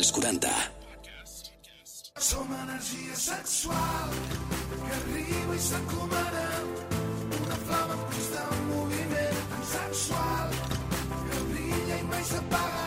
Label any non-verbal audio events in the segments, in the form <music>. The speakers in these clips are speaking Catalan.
als 40. Som energia sexual que arriba i s'encomana una flama en constant moviment tan sensual que brilla i mai s'apaga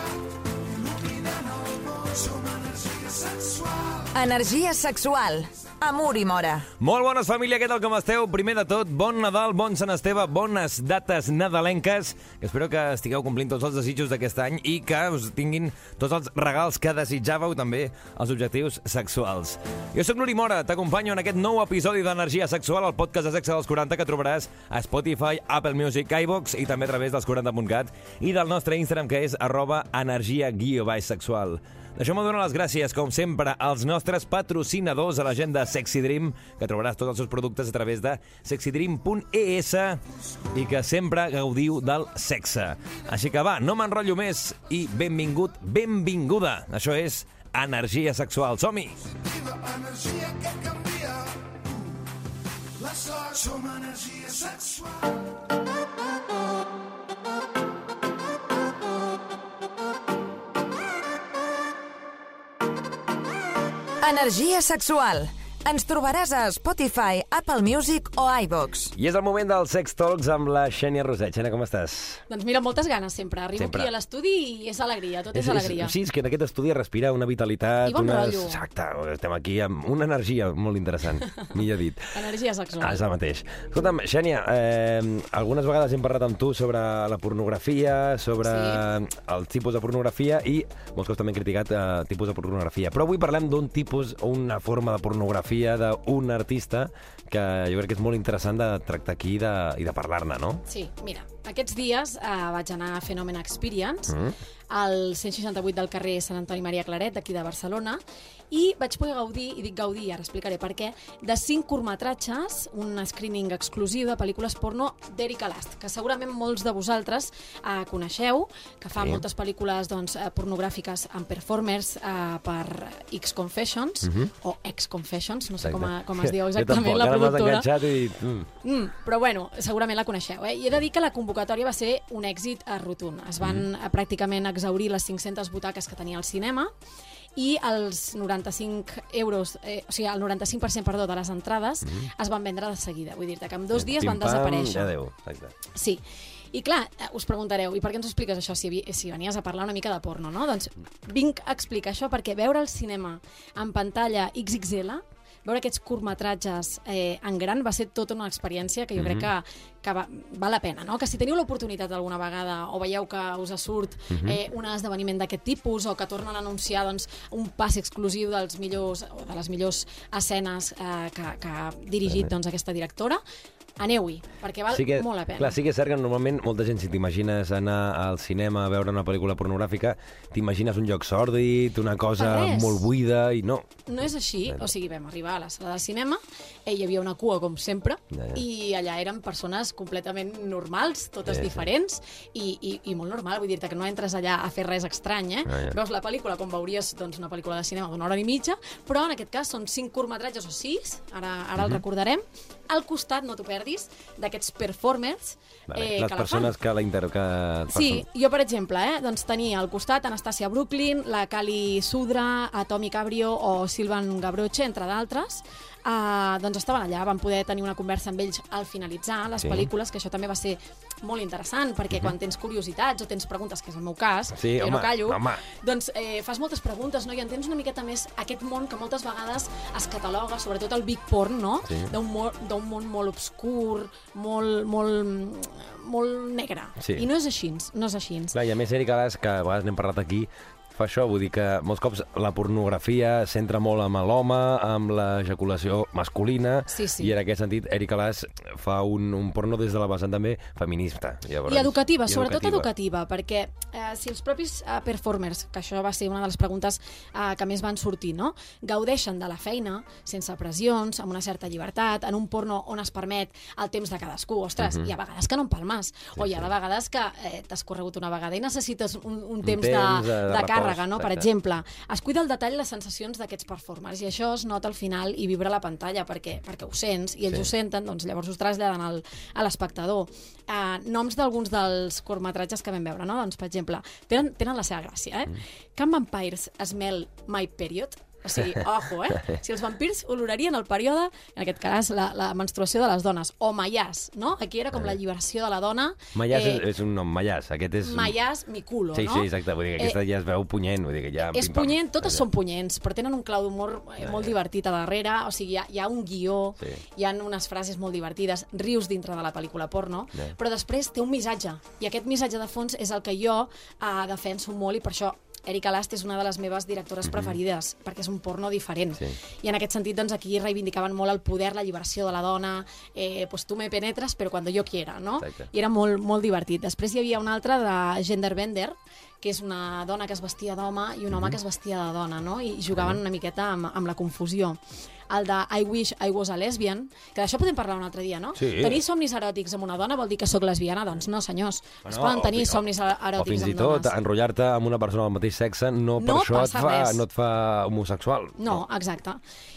il·luminant el món som energia sexual Energia sexual. Amor i mora. Molt bones, família, què tal com esteu? Primer de tot, bon Nadal, bon Sant Esteve, bones dates nadalenques, que espero que estigueu complint tots els desitjos d'aquest any i que us tinguin tots els regals que desitjàveu, també els objectius sexuals. Jo sóc Nuri Mora, t'acompanyo en aquest nou episodi d'Energia Sexual, el podcast de sexe dels 40 que trobaràs a Spotify, Apple Music, iVox i també a través dels 40.cat i del nostre Instagram, que és arroba energia-sexual. Deixeu-me donar les gràcies, com sempre, als nostres patrocinadors a l'agenda Sexy Dream, que trobaràs tots els seus productes a través de sexydream.es i que sempre gaudiu del sexe. Així que va, no m'enrotllo més i benvingut, benvinguda. Això és Energia Sexual. Som-hi! que canvia la sort som energia sexual Energia sexual. Ens trobaràs a Spotify, Apple Music o iVox. I és el moment del Sex Talks amb la Xènia Roset. Xènia, com estàs? Doncs mira, moltes ganes sempre. Arribo Sempre. aquí a l'estudi i és alegria, tot és, alegria. sí, és que en aquest estudi respira una vitalitat... I bon una... rotllo. Exacte, estem aquí amb una energia molt interessant, <laughs> millor dit. Energia sexual. Ah, és el mateix. Escolta'm, Xènia, eh, algunes vegades hem parlat amb tu sobre la pornografia, sobre Sí. el tipus de pornografia i molts cops també hem criticat eh, tipus de pornografia. Però avui parlem d'un tipus o una forma de pornografia d'un artista que jo crec que és molt interessant de tractar aquí i de, i de parlar-ne, no? Sí, mira, aquests dies eh, vaig anar a Phenomen Experience, Mm. al 168 del carrer Sant Antoni Maria Claret, d'aquí de Barcelona, i vaig poder gaudir, i dic gaudir, ara explicaré per què, de cinc curtmetratges, un screening exclusiu de pel·lícules porno d'Eric Alast, que segurament molts de vosaltres eh, coneixeu, que fa Sí. moltes pel·lícules doncs, eh, pornogràfiques amb performers eh, per X Confessions, o X Confessions, no sé com, a, com es diu <laughs> Jo exactament tampoc, la ara m'has productora. enganxat i... Mm. Mm, però bueno, segurament la coneixeu. Eh? I he de dir que la convocatòria va ser un èxit eh, rotund. Es van mm. pràcticament exaurir les 500 butaques que tenia el cinema i els 95 euros, eh, o sigui, el 95% perdó, de les entrades mm. es van vendre de seguida. Vull dir-te que en dos dies van desaparèixer. Adéu, exacte. Sí. I clar, eh, us preguntareu, i per què ens expliques això si, si venies a parlar una mica de porno, no? Doncs vinc a explicar això perquè veure el cinema en pantalla XXL, veure aquests curtmetratges eh, en gran va ser tota una experiència que jo crec que, que va, val la pena, no? Que si teniu l'oportunitat alguna vegada o veieu que us surt eh, un esdeveniment d'aquest tipus o que tornen a anunciar doncs, un pas exclusiu dels millors, o de les millors escenes eh, que, que ha dirigit doncs, aquesta directora, aneu-hi, perquè val sí que, molt la pena. Clar, sí que és cert que normalment molta gent, si t'imagines anar al cinema a veure una pel·lícula pornogràfica, t'imagines un lloc sòrdid, una cosa molt buida, i no. No és així, o sigui, vam arribar a la sala de cinema, eh, hi havia una cua com sempre, Ja, ja. i allà eren persones completament normals, totes Sí, sí. diferents, i, i, i molt normal, vull dir-te que no entres allà a fer res estrany, eh? Ja, ja. Veus la pel·lícula com veuries doncs, una pel·lícula de cinema d'una hora i mitja, però en aquest cas són cinc curtmetratges o sis, ara, ara Mhm. el recordarem, al costat, no t'ho perdis, d'aquests performers Vale. eh, Les que persones la fan. que la inter... Que Sí, jo, per exemple, eh, doncs tenia al costat Anastasia Brooklyn, la Kali Sudra, Atomi Cabrio o Silvan Gabroche, entre d'altres. Uh, doncs estaven allà, van poder tenir una conversa amb ells al finalitzar les Sí. pel·lícules, que això també va ser molt interessant, perquè quan tens curiositats o tens preguntes, que és el meu cas, Sí, jo home, no callo, home. doncs eh, fas moltes preguntes no? i entens una miqueta més aquest món que moltes vegades es cataloga, sobretot el big porn, no? Sí. d'un mo- món molt obscur, molt, molt, molt negre. Sí. I no és així, no és així. Clar, i a més, Eric Alas, que a vegades n'hem parlat aquí, fa això, vull dir que molts cops la pornografia centra molt amb l'home, amb l'ejaculació masculina, Sí, sí. i en aquest sentit Eric Alas fa un, un porno des de la vessant també feminista. Llavors, I educativa, sobretot educativa, perquè eh, si els propis eh, performers, que això va ser una de les preguntes eh, que més van sortir, no? gaudeixen de la feina, sense pressions, amb una certa llibertat, en un porno on es permet el temps de cadascú. Ostres, Mhm. hi ha vegades que no empalmes, o hi ha de vegades que eh, t'has corregut una vegada i necessites un, un, temps, temps de de, de repòs, càrrega, no? Per exemple, es cuida el detall les sensacions d'aquests performers i això es nota al final i vibra la pantalla perquè, perquè ho sents i ells Sí. ho senten, doncs llavors us traslladen al, a l'espectador. Uh, noms d'alguns dels curtmetratges que vam veure, no? Doncs, per exemple, tenen, tenen la seva gràcia, eh? Mm. Can Vampires Smell My Period? O sigui, ojo, eh? <laughs> Si els vampirs olorarien el període, en aquest cas, la, la menstruació de les dones. O Mayàs, no? Aquí era com la lliberació de la dona. Mayàs Eh, és, és un nom, Mayàs. Aquest és... un- Mayàs, mi culo, Sí, no? sí, exacte. Vull dir que aquesta ja es veu punyent. Vull dir que ja... És pim-pam. punyent, totes Allà. són punyents, però tenen un clau d'humor eh, molt divertit a darrere, o sigui, hi ha, hi ha un guió, Sí. hi ha unes frases molt divertides, rius dintre de la pel·lícula porno, Ja. però després té un missatge, i aquest missatge de fons és el que jo eh, defenso molt, i per això Erika Last és una de les meves directores preferides, perquè és un porno diferent. Sí. I en aquest sentit, doncs, aquí reivindicaven molt el poder, la lliberació de la dona, eh, pues tu me penetres, però quan jo quiera, no? Exacte. I era molt, molt divertit. Després hi havia un altre de Genderbender, que és una dona que es vestia d'home i un Mhm. home que es vestia de dona, no? I jugaven una miqueta amb, amb la confusió. El de I wish I was a lesbian, que d'això podem parlar un altre dia, no? Sí. Tenir somnis eròtics amb una dona vol dir que sóc lesbiana? Doncs no, senyors. Es poden o tenir fi- somnis o, eròtics o fins i tot enrotllar-te amb una persona del mateix sexe no, per No això et fa, res. no et fa homosexual. No, exacte.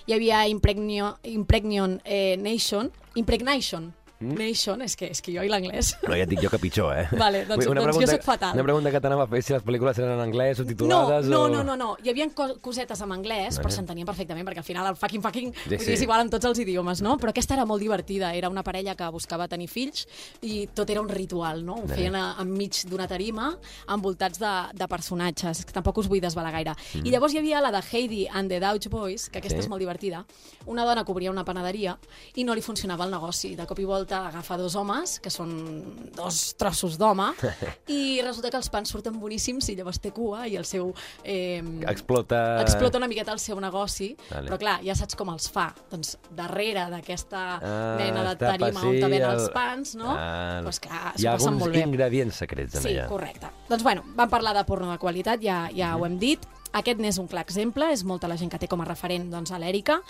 Hi havia Impregnio, Impregnion eh, Nation, Impregnation, Mm? Nation, és que, és que jo i l'anglès... No, ja et dic jo que pitjor, eh? Vale, doncs- Una doncs jo sóc fatal. Una pregunta que t'anava a fer si les pel·lícules eren en anglès, No, subtitulades no, o... no, no, no. Hi havia co cosetes en anglès, però Vale. s'entenien perfectament, perquè al final el fucking fucking Sí, sí. és igual en tots els idiomes, no? Però aquesta era molt divertida. Era una parella que buscava tenir fills i tot era un ritual, no? Ho feien a, enmig d'una tarima, envoltats de, de personatges, que tampoc us vull desvelar gaire. Mm. I llavors hi havia la de Heidi and the Douch Boys, que aquesta Sí. és molt divertida. Una dona que obria una panaderia i no li funcionava el negoci. De cop i volta agafa dos homes, que són dos trossos d'home, <laughs> i resulta que els pans surten boníssims i llavors té cua i el seu... Eh, Explota... explota una miqueta el seu negoci, Vale. però clar, ja saps com els fa. Doncs darrere d'aquesta Ah, mena de tarima on venen el- els pans, no? Ah, doncs clar, Hi s'ho ha passen alguns molt bé. ingredients secrets en Sí, allà. correcte. Doncs bueno, vam parlar de porno de qualitat, ja, ja Mhm. ho hem dit. Aquest n'és un clar exemple, és molta la gent que té com a referent doncs, a l'Èrica,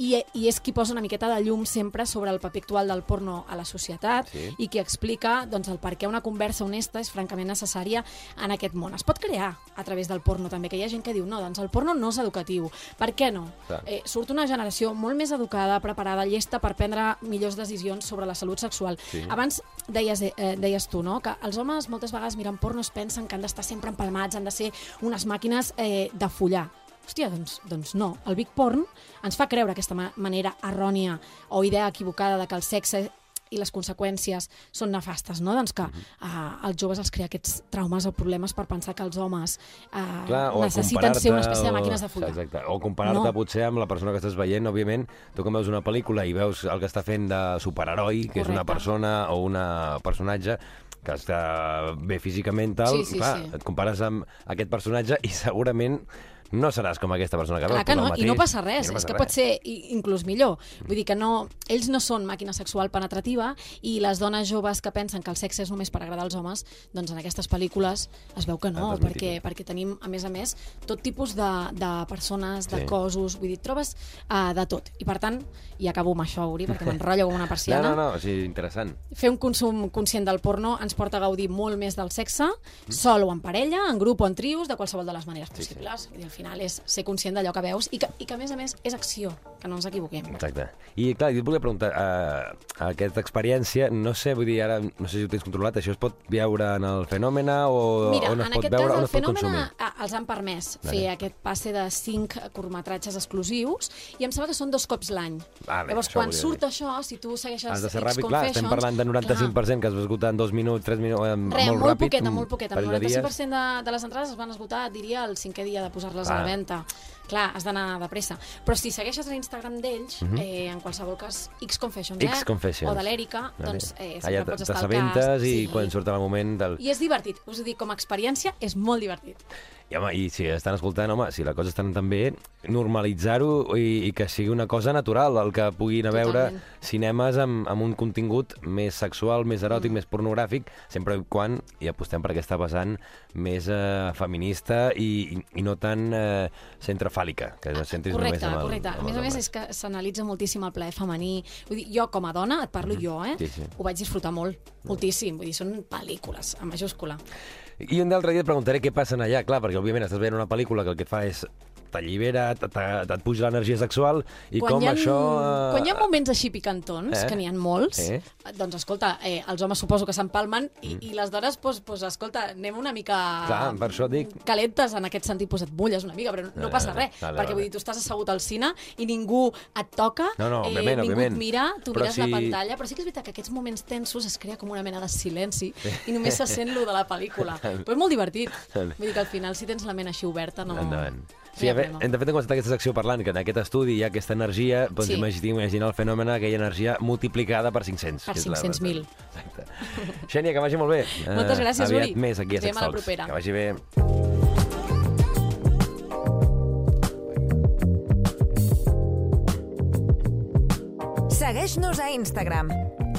i, i és qui posa una miqueta de llum sempre sobre el paper actual del porno a la societat Sí. i qui explica doncs, el per què una conversa honesta és francament necessària en aquest món. Es pot crear a través del porno també, que hi ha gent que diu no, doncs el porno no és educatiu. Per què no? Clar. Eh, surt una generació molt més educada, preparada, llesta per prendre millors decisions sobre la salut sexual. Sí. Abans deies, eh, deies tu, no?, que els homes moltes vegades miren porno es pensen que han d'estar sempre empalmats, han de ser unes màquines eh, de follar. Hòstia, doncs, doncs no. El Big Porn ens fa creure aquesta ma manera errònia o idea equivocada de que el sexe i les conseqüències són nefastes, no? Doncs que Mhm. uh, als joves els crea aquests traumes o problemes per pensar que els homes uh, Clar, necessiten ser una espècie de màquines de follar. Exacte. O comparar-te No. potser amb la persona que estàs veient, òbviament, tu quan veus una pel·lícula i veus el que està fent de superheroi, que és una Correcte. persona o una personatge que està bé físicament, tal, Sí, sí, clar, sí. et compares amb aquest personatge i segurament no seràs com aquesta persona que. Clar que no, el i no mateix, passa res, i no és passa que res. pot ser i- inclús millor. Vull dir que no, ells no són màquina sexual penetrativa i les dones joves que pensen que el sexe és només per agradar als homes, doncs en aquestes pel·lícules es veu que no, perquè, perquè tenim, a més a més, tot tipus de, de persones, de Sí. cossos, vull dir, trobes uh, de tot. I per tant, i acabo amb això, Uri, perquè m'enrotllo com una <laughs> No, persiana, no, no, o sigui, interessant. fer un consum conscient del porno ens porta a gaudir molt més del sexe, sol o en parella, en grup o en trios, de qualsevol de les maneres possibles. Vull dir, al final és ser conscient d'allò que veus i que, i que, a més a més, és acció, que no ens equivoquem. Exacte. I, clar, jo et volia preguntar, uh, aquesta experiència, no sé, vull dir, ara, no sé si ho tens controlat, això es pot veure en el fenòmena o Mira, on es en pot aquest veure, cas on el es pot fenomen consumir? ah, els han permès Vale. fer aquest passe de cinc curtmetratges exclusius i em sembla que són dos cops l'any. Vale, Llavors, quan surt dir. això, si tu segueixes Has de ser ràpid, clar, estem parlant de 95% que es va esclutar en dos minuts, tres minuts, eh, Re, molt, molt ràpid. poqueta, un molt poqueta. El parell de dies. 95% de, de les entrades es van esgotar, diria, el cinquè dia de posar-les a Ah. la venda. Clar, has d'anar de pressa. Però si segueixes l'Instagram d'ells, eh, en qualsevol cas, X Confessions, eh? X Confessions. O de l'Èrica, Vale. doncs eh, Allà sempre pots estar al cas. i quan surt el moment del... I és divertit, us ho dic, com a experiència és molt divertit. I, home, i si estan escoltant, home, si la cosa està anant tan bé, normalitzar-ho i, i que sigui una cosa natural, el que puguin a veure Totalment. cinemes amb, amb un contingut més sexual, més eròtic, mm. més pornogràfic, sempre i quan hi apostem per aquesta vessant més eh, feminista i, i, i no tan eh, centrafàlica, que no centris Correcte, només amb el, correcte. A amb més a més és que s'analitza moltíssim el plaer femení. Vull dir, jo com a dona, et parlo jo, eh? Sí, sí. Ho vaig disfrutar molt, moltíssim. Vull dir, són pel·lícules, en majúscula. I un altre dia et preguntaré què passa allà, clar, perquè òbviament estàs veient una pel·lícula que el que et fa és t'allibera, et puja l'energia sexual i com hi ha, això... eh, Quan hi ha moments així picantons, Eh? que n'hi ha molts, Eh? doncs escolta, eh, els homes suposo que s'empalmen i, i les dones, doncs, doncs, escolta, anem una mica Mm. Clar, per això dic... calentes en aquest sentit, doncs et mulles una mica, però no, Eh, passa res, vale, perquè vale. vull dir, tu estàs assegut al cine i ningú et toca, No, no, eh, ningú òbviament. et mira, tu Però mires si- la pantalla, però sí que és veritat que aquests moments tensos es crea com una mena de silenci i només se sent lo de la pel·lícula. <laughs> Però és molt divertit. Vull dir que al final, si tens la ment així oberta, no... Endavant. Sí, hi a ha veure, de fet hem començat aquesta secció parlant que en aquest estudi hi ha aquesta energia, doncs Sí. sí. imagina el fenomen, aquella energia multiplicada per 500. Per que és la- 500.000. Exacte. Xènia, que vagi molt bé. <laughs> Moltes Eh, gràcies, Aviat Uri. més aquí a Sex Talks. Que vagi bé. Segueix-nos a Instagram,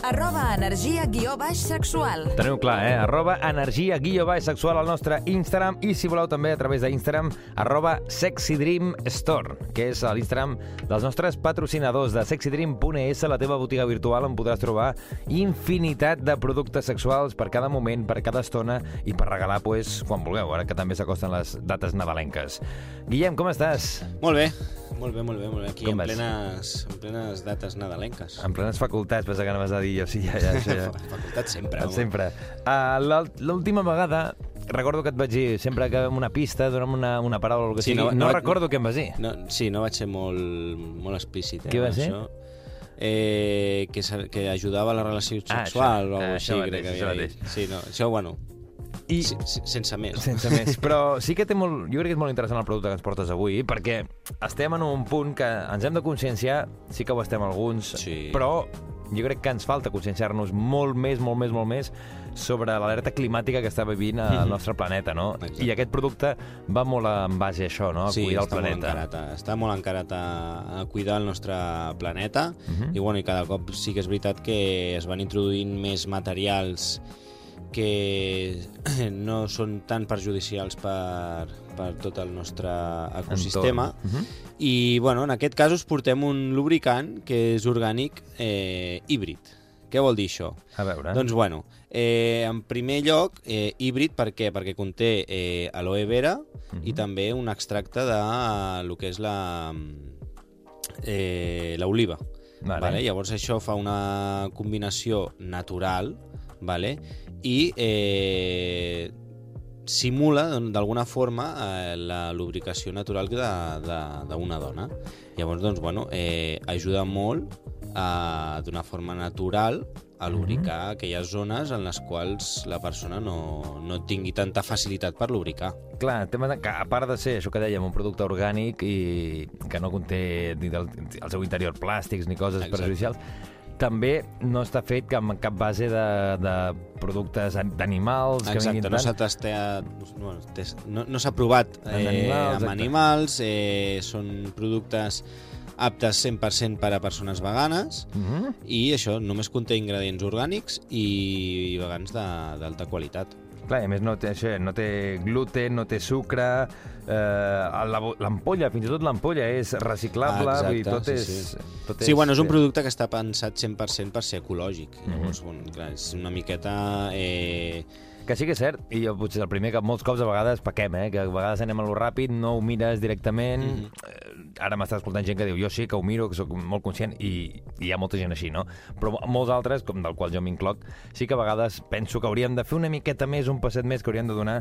arroba energia guió baix sexual. Teniu clar, eh? Arroba energia guió baix sexual al nostre Instagram i si voleu també a través d'Instagram arroba Sexy Dream Store, que és a l'Instagram dels nostres patrocinadors de sexydream.es, la teva botiga virtual on podràs trobar infinitat de productes sexuals per cada moment, per cada estona i per regalar pues, quan vulgueu, ara que també s'acosten les dates nadalenques. Guillem, com estàs? Molt bé, molt bé, molt bé, molt bé. Aquí Com en vas? plenes, en plenes dates nadalenques. En plenes facultats, pensa que anaves a dir jo, sí, ja, ja, ja. <laughs> Facultat sempre. Sempre. Uh, L'última vegada, recordo que et vaig dir, sempre que una pista, dona'm una, una paraula o el que Sí, sigui. no- No, no recordo què em vas dir. No, sí, no vaig ser molt, molt explícit. Eh, Què va ser? Això. Eh, que, que ajudava a la relació Ah, sexual això. o Ah, alguna això així, crec que això havia dit. Sí, no, això, bueno, I, si- si- sense més. sense més. <laughs> Però sí que té molt, jo crec que és molt interessant el producte que ens portes avui, perquè estem en un punt que ens hem de conscienciar, sí que ho estem alguns, Sí. però jo crec que ens falta conscienciar-nos molt més, molt més, molt més sobre l'alerta climàtica que està vivint al nostre planeta, no? Exacte. I aquest producte va molt en base a això, no? A Sí, cuidar el molt, planeta. encarat, a- està molt encarat a, a cuidar el nostre planeta Mhm. i, bueno, i cada cop sí que és veritat que es van introduint més materials que <clears throat> no són tan perjudicials per, per tot el nostre ecosistema. Entorn. Mhm. I, bueno, en aquest cas us portem un lubricant que és orgànic eh, híbrid. Què vol dir això? A veure. Doncs, bueno, eh, en primer lloc, eh, híbrid per què? Perquè conté eh, aloe vera i també un extracte de eh, lo que és la eh, l'oliva. Vale. Vale. Llavors això fa una combinació natural vale? i eh, simula doncs, d'alguna forma eh, la lubricació natural d'una dona. Llavors, doncs, bueno, eh, ajuda molt a, d'una forma natural a lubricar aquelles zones en les quals la persona no, no tingui tanta facilitat per lubricar. Clar, tema de, que a part de ser això que dèiem, un producte orgànic i que no conté ni del, al seu interior plàstics ni coses Exacte. perjudicials, també no està fet amb cap base de, de productes an- d'animals Exacte, no s'ha testat, bueno, no, no s'ha provat En eh, animals, amb animals, eh, són productes aptes 100% per a persones veganes Mhm. i això només conté ingredients orgànics i, i vegans de- d'alta qualitat. Clar, i a més no té, això, no té gluten, no té sucre, eh, l'ampolla, fins i tot l'ampolla és reciclable, Ah, vull dir, tot sí, és... sí. Tot Sí, bueno, és un producte que està pensat 100% per ser ecològic. Mhm. Llavors, bueno, clar, és una miqueta... Eh, Que sí que és cert, i jo potser el primer que molts cops a vegades pequem, eh? que a vegades anem a lo ràpid, no ho mires directament... Mhm. Eh, Ara m'està escoltant gent que diu jo sí que ho miro, que sóc molt conscient, i, i hi ha molta gent així, no? Però molts altres, com del qual jo m'incloc, sí que a vegades penso que hauríem de fer una miqueta més, un passet més, que hauríem de donar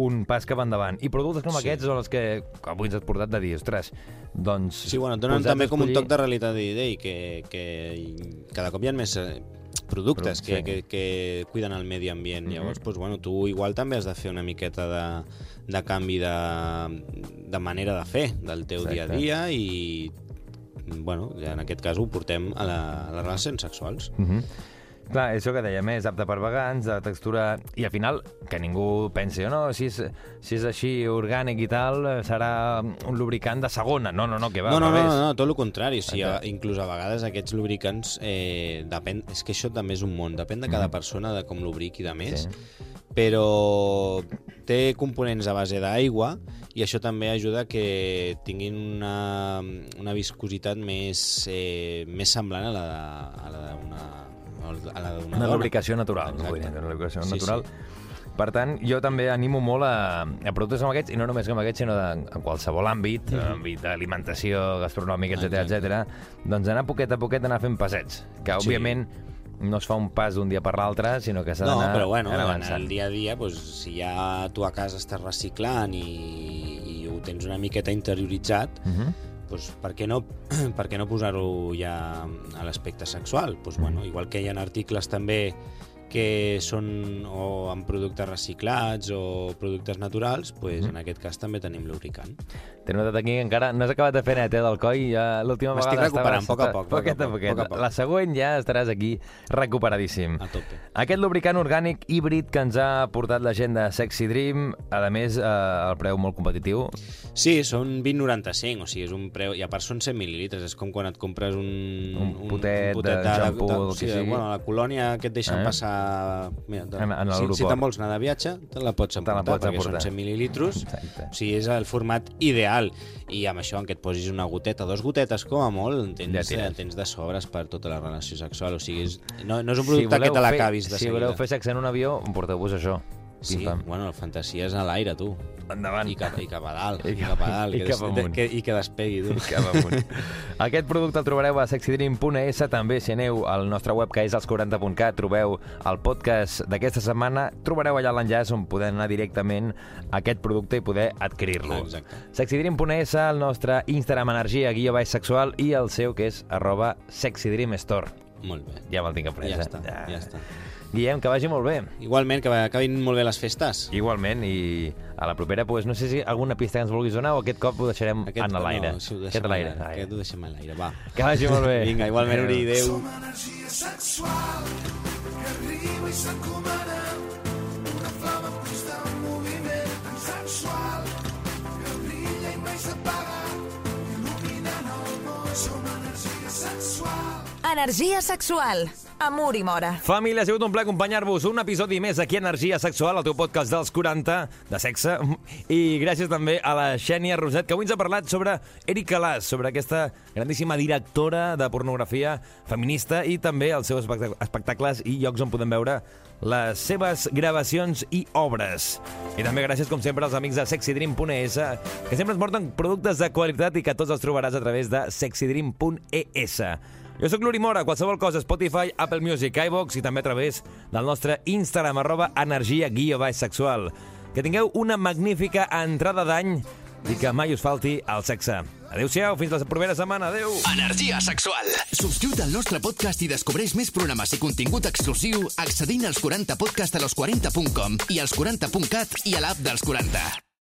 un pas cap endavant. I productes com Sí. aquests són els que avui ens has portat de dir, ostres, doncs... Sí, bueno, et donen també com un escollir- toc de realitat i que, que cada cop hi ha més eh, productes Però, que, sí. que, que cuiden el medi ambient. Mhm. Llavors, doncs, bueno, tu igual també has de fer una miqueta de, de canvi de, de manera de fer del teu dia a Exacte. dia i bueno, ja en aquest cas ho portem a, la, a les relacions sexuals. Mm -hmm. Clar, això que dèiem, és apte per vegans, de textura... I al final, que ningú pensi, oh, no, si és, si és així orgànic i tal, serà un lubricant de segona. No, no, no, que va, no, no, no, no, no, tot el contrari. O sigui, Exacte. inclús a vegades aquests lubricants, eh, depèn, és que això també és un món, depèn de cada Mhm. persona, de com lubriqui i de més, Sí. però té components a base d'aigua i això també ajuda a que tinguin una, una viscositat més, eh, més semblant a a la d'una a la d'una Una lubricació natural, no? Exacte. Una lubricació Sí, natural. sí. Per tant, jo també animo molt a, a productes com aquests, i no només com aquests, sinó de, en qualsevol àmbit, mm -hmm. àmbit d'alimentació, gastronòmica, etc Exacte. etc. doncs anar poquet a poquet, anar fent passets, que Sí. òbviament no es fa un pas d'un dia per l'altre, sinó que s'ha No, d'anar però bueno, en avançant. el dia a dia, doncs, si ja tu a casa estàs reciclant i, i ho tens una miqueta interioritzat, Uh -huh. Doncs per què no, <clears throat> per què no posar-ho ja a l'aspecte sexual? Doncs, bueno, igual que hi ha articles també que són o amb productes reciclats o productes naturals, doncs, en aquest cas també tenim lubricant. T'he notat aquí que encara no has acabat de fer net, eh, del coll. Ja l'última M'estic vegada recuperant, estaves- poc a poc, poc a Poquet a poc, poquet. poc a poc. La següent ja estaràs aquí recuperadíssim. A tope. Aquest lubricant orgànic híbrid que ens ha portat la gent de Sexy Dream, a més, eh, el preu molt competitiu. Sí, són 20,95, o sigui, és un preu... I a part són 100 mil·lilitres, és com quan et compres un... Un potet de xampú, el que sí, sigui. Bueno, a la colònia que et deixen Eh? passar... Mira, te, En- en si, si te'n vols anar de viatge, te la pots Te la emportar, pots perquè emportar. són 100 mil·lilitros. Exacte. O sigui, és el format ideal. I amb això, en què et posis una goteta, dos gotetes com a molt, en Ja tens, tires. en tens de sobres per tota la relació sexual. O sigui, és, no, no és un producte que te l'acabis de si seguida. voleu fer sexe en un avió, porteu-vos això. Sí, Pim-pam. bueno, la fantasia és a l'aire, tu. Endavant. I cap, i cap a dalt, I i, cap a dalt. i que cap des- amunt. que, I que despegui, tu. Cap amunt. <laughs> Aquest producte el trobareu a sexydream.es. També, si aneu al nostre web, que és els40.cat, trobeu el podcast d'aquesta setmana. Trobareu allà l'enllaç on podem anar directament a aquest producte i poder adquirir-lo. Exacte. Sexydream.es, el nostre Instagram energia, guió baix sexual, i el seu, que és arroba sexydreamstore. Molt bé. Ja me'l tinc après. Ja eh? està, ja està. Guillem, que vagi molt bé. Igualment, que acabin molt bé les festes. Igualment, i a la propera, pues, no sé si alguna pista que ens vulguis donar o aquest cop ho deixarem Aquest, en l'aire. No, si ho aquest deixem a l'aire. Aquest ho deixem a l'aire, va. Que vagi molt bé. <laughs> Vinga, igualment, Uri, adéu. Som energia sexual que arriba i s'encomana una flama en constant moviment tan sensual que brilla i mai s'apaga il·luminant el món som energia sexual Energia sexual. Amor i mora. Família, ha sigut un plaer acompanyar-vos un episodi més aquí a Energia Sexual, el teu podcast dels 40 de sexe. I gràcies també a la Xènia Roset, que avui ens ha parlat sobre Erika Las, sobre aquesta grandíssima directora de pornografia feminista i també els seus espectac- espectacles i llocs on podem veure les seves gravacions i obres. I també gràcies, com sempre, als amics de sexydream.es, que sempre ens porten productes de qualitat i que tots els trobaràs a través de sexydream.es. Jo sóc l'Uri Mora, qualsevol cosa, Spotify, Apple Music, iVox i també a través del nostre Instagram, arroba energia guia baix sexual. Que tingueu una magnífica entrada d'any i que mai us falti el sexe. Adéu-siau, fins la propera setmana. Adéu! Energia sexual. Subscriu't al nostre podcast i descobreix més programes i contingut exclusiu accedint als 40podcast a los40.com i als 40.cat i a l'app dels 40.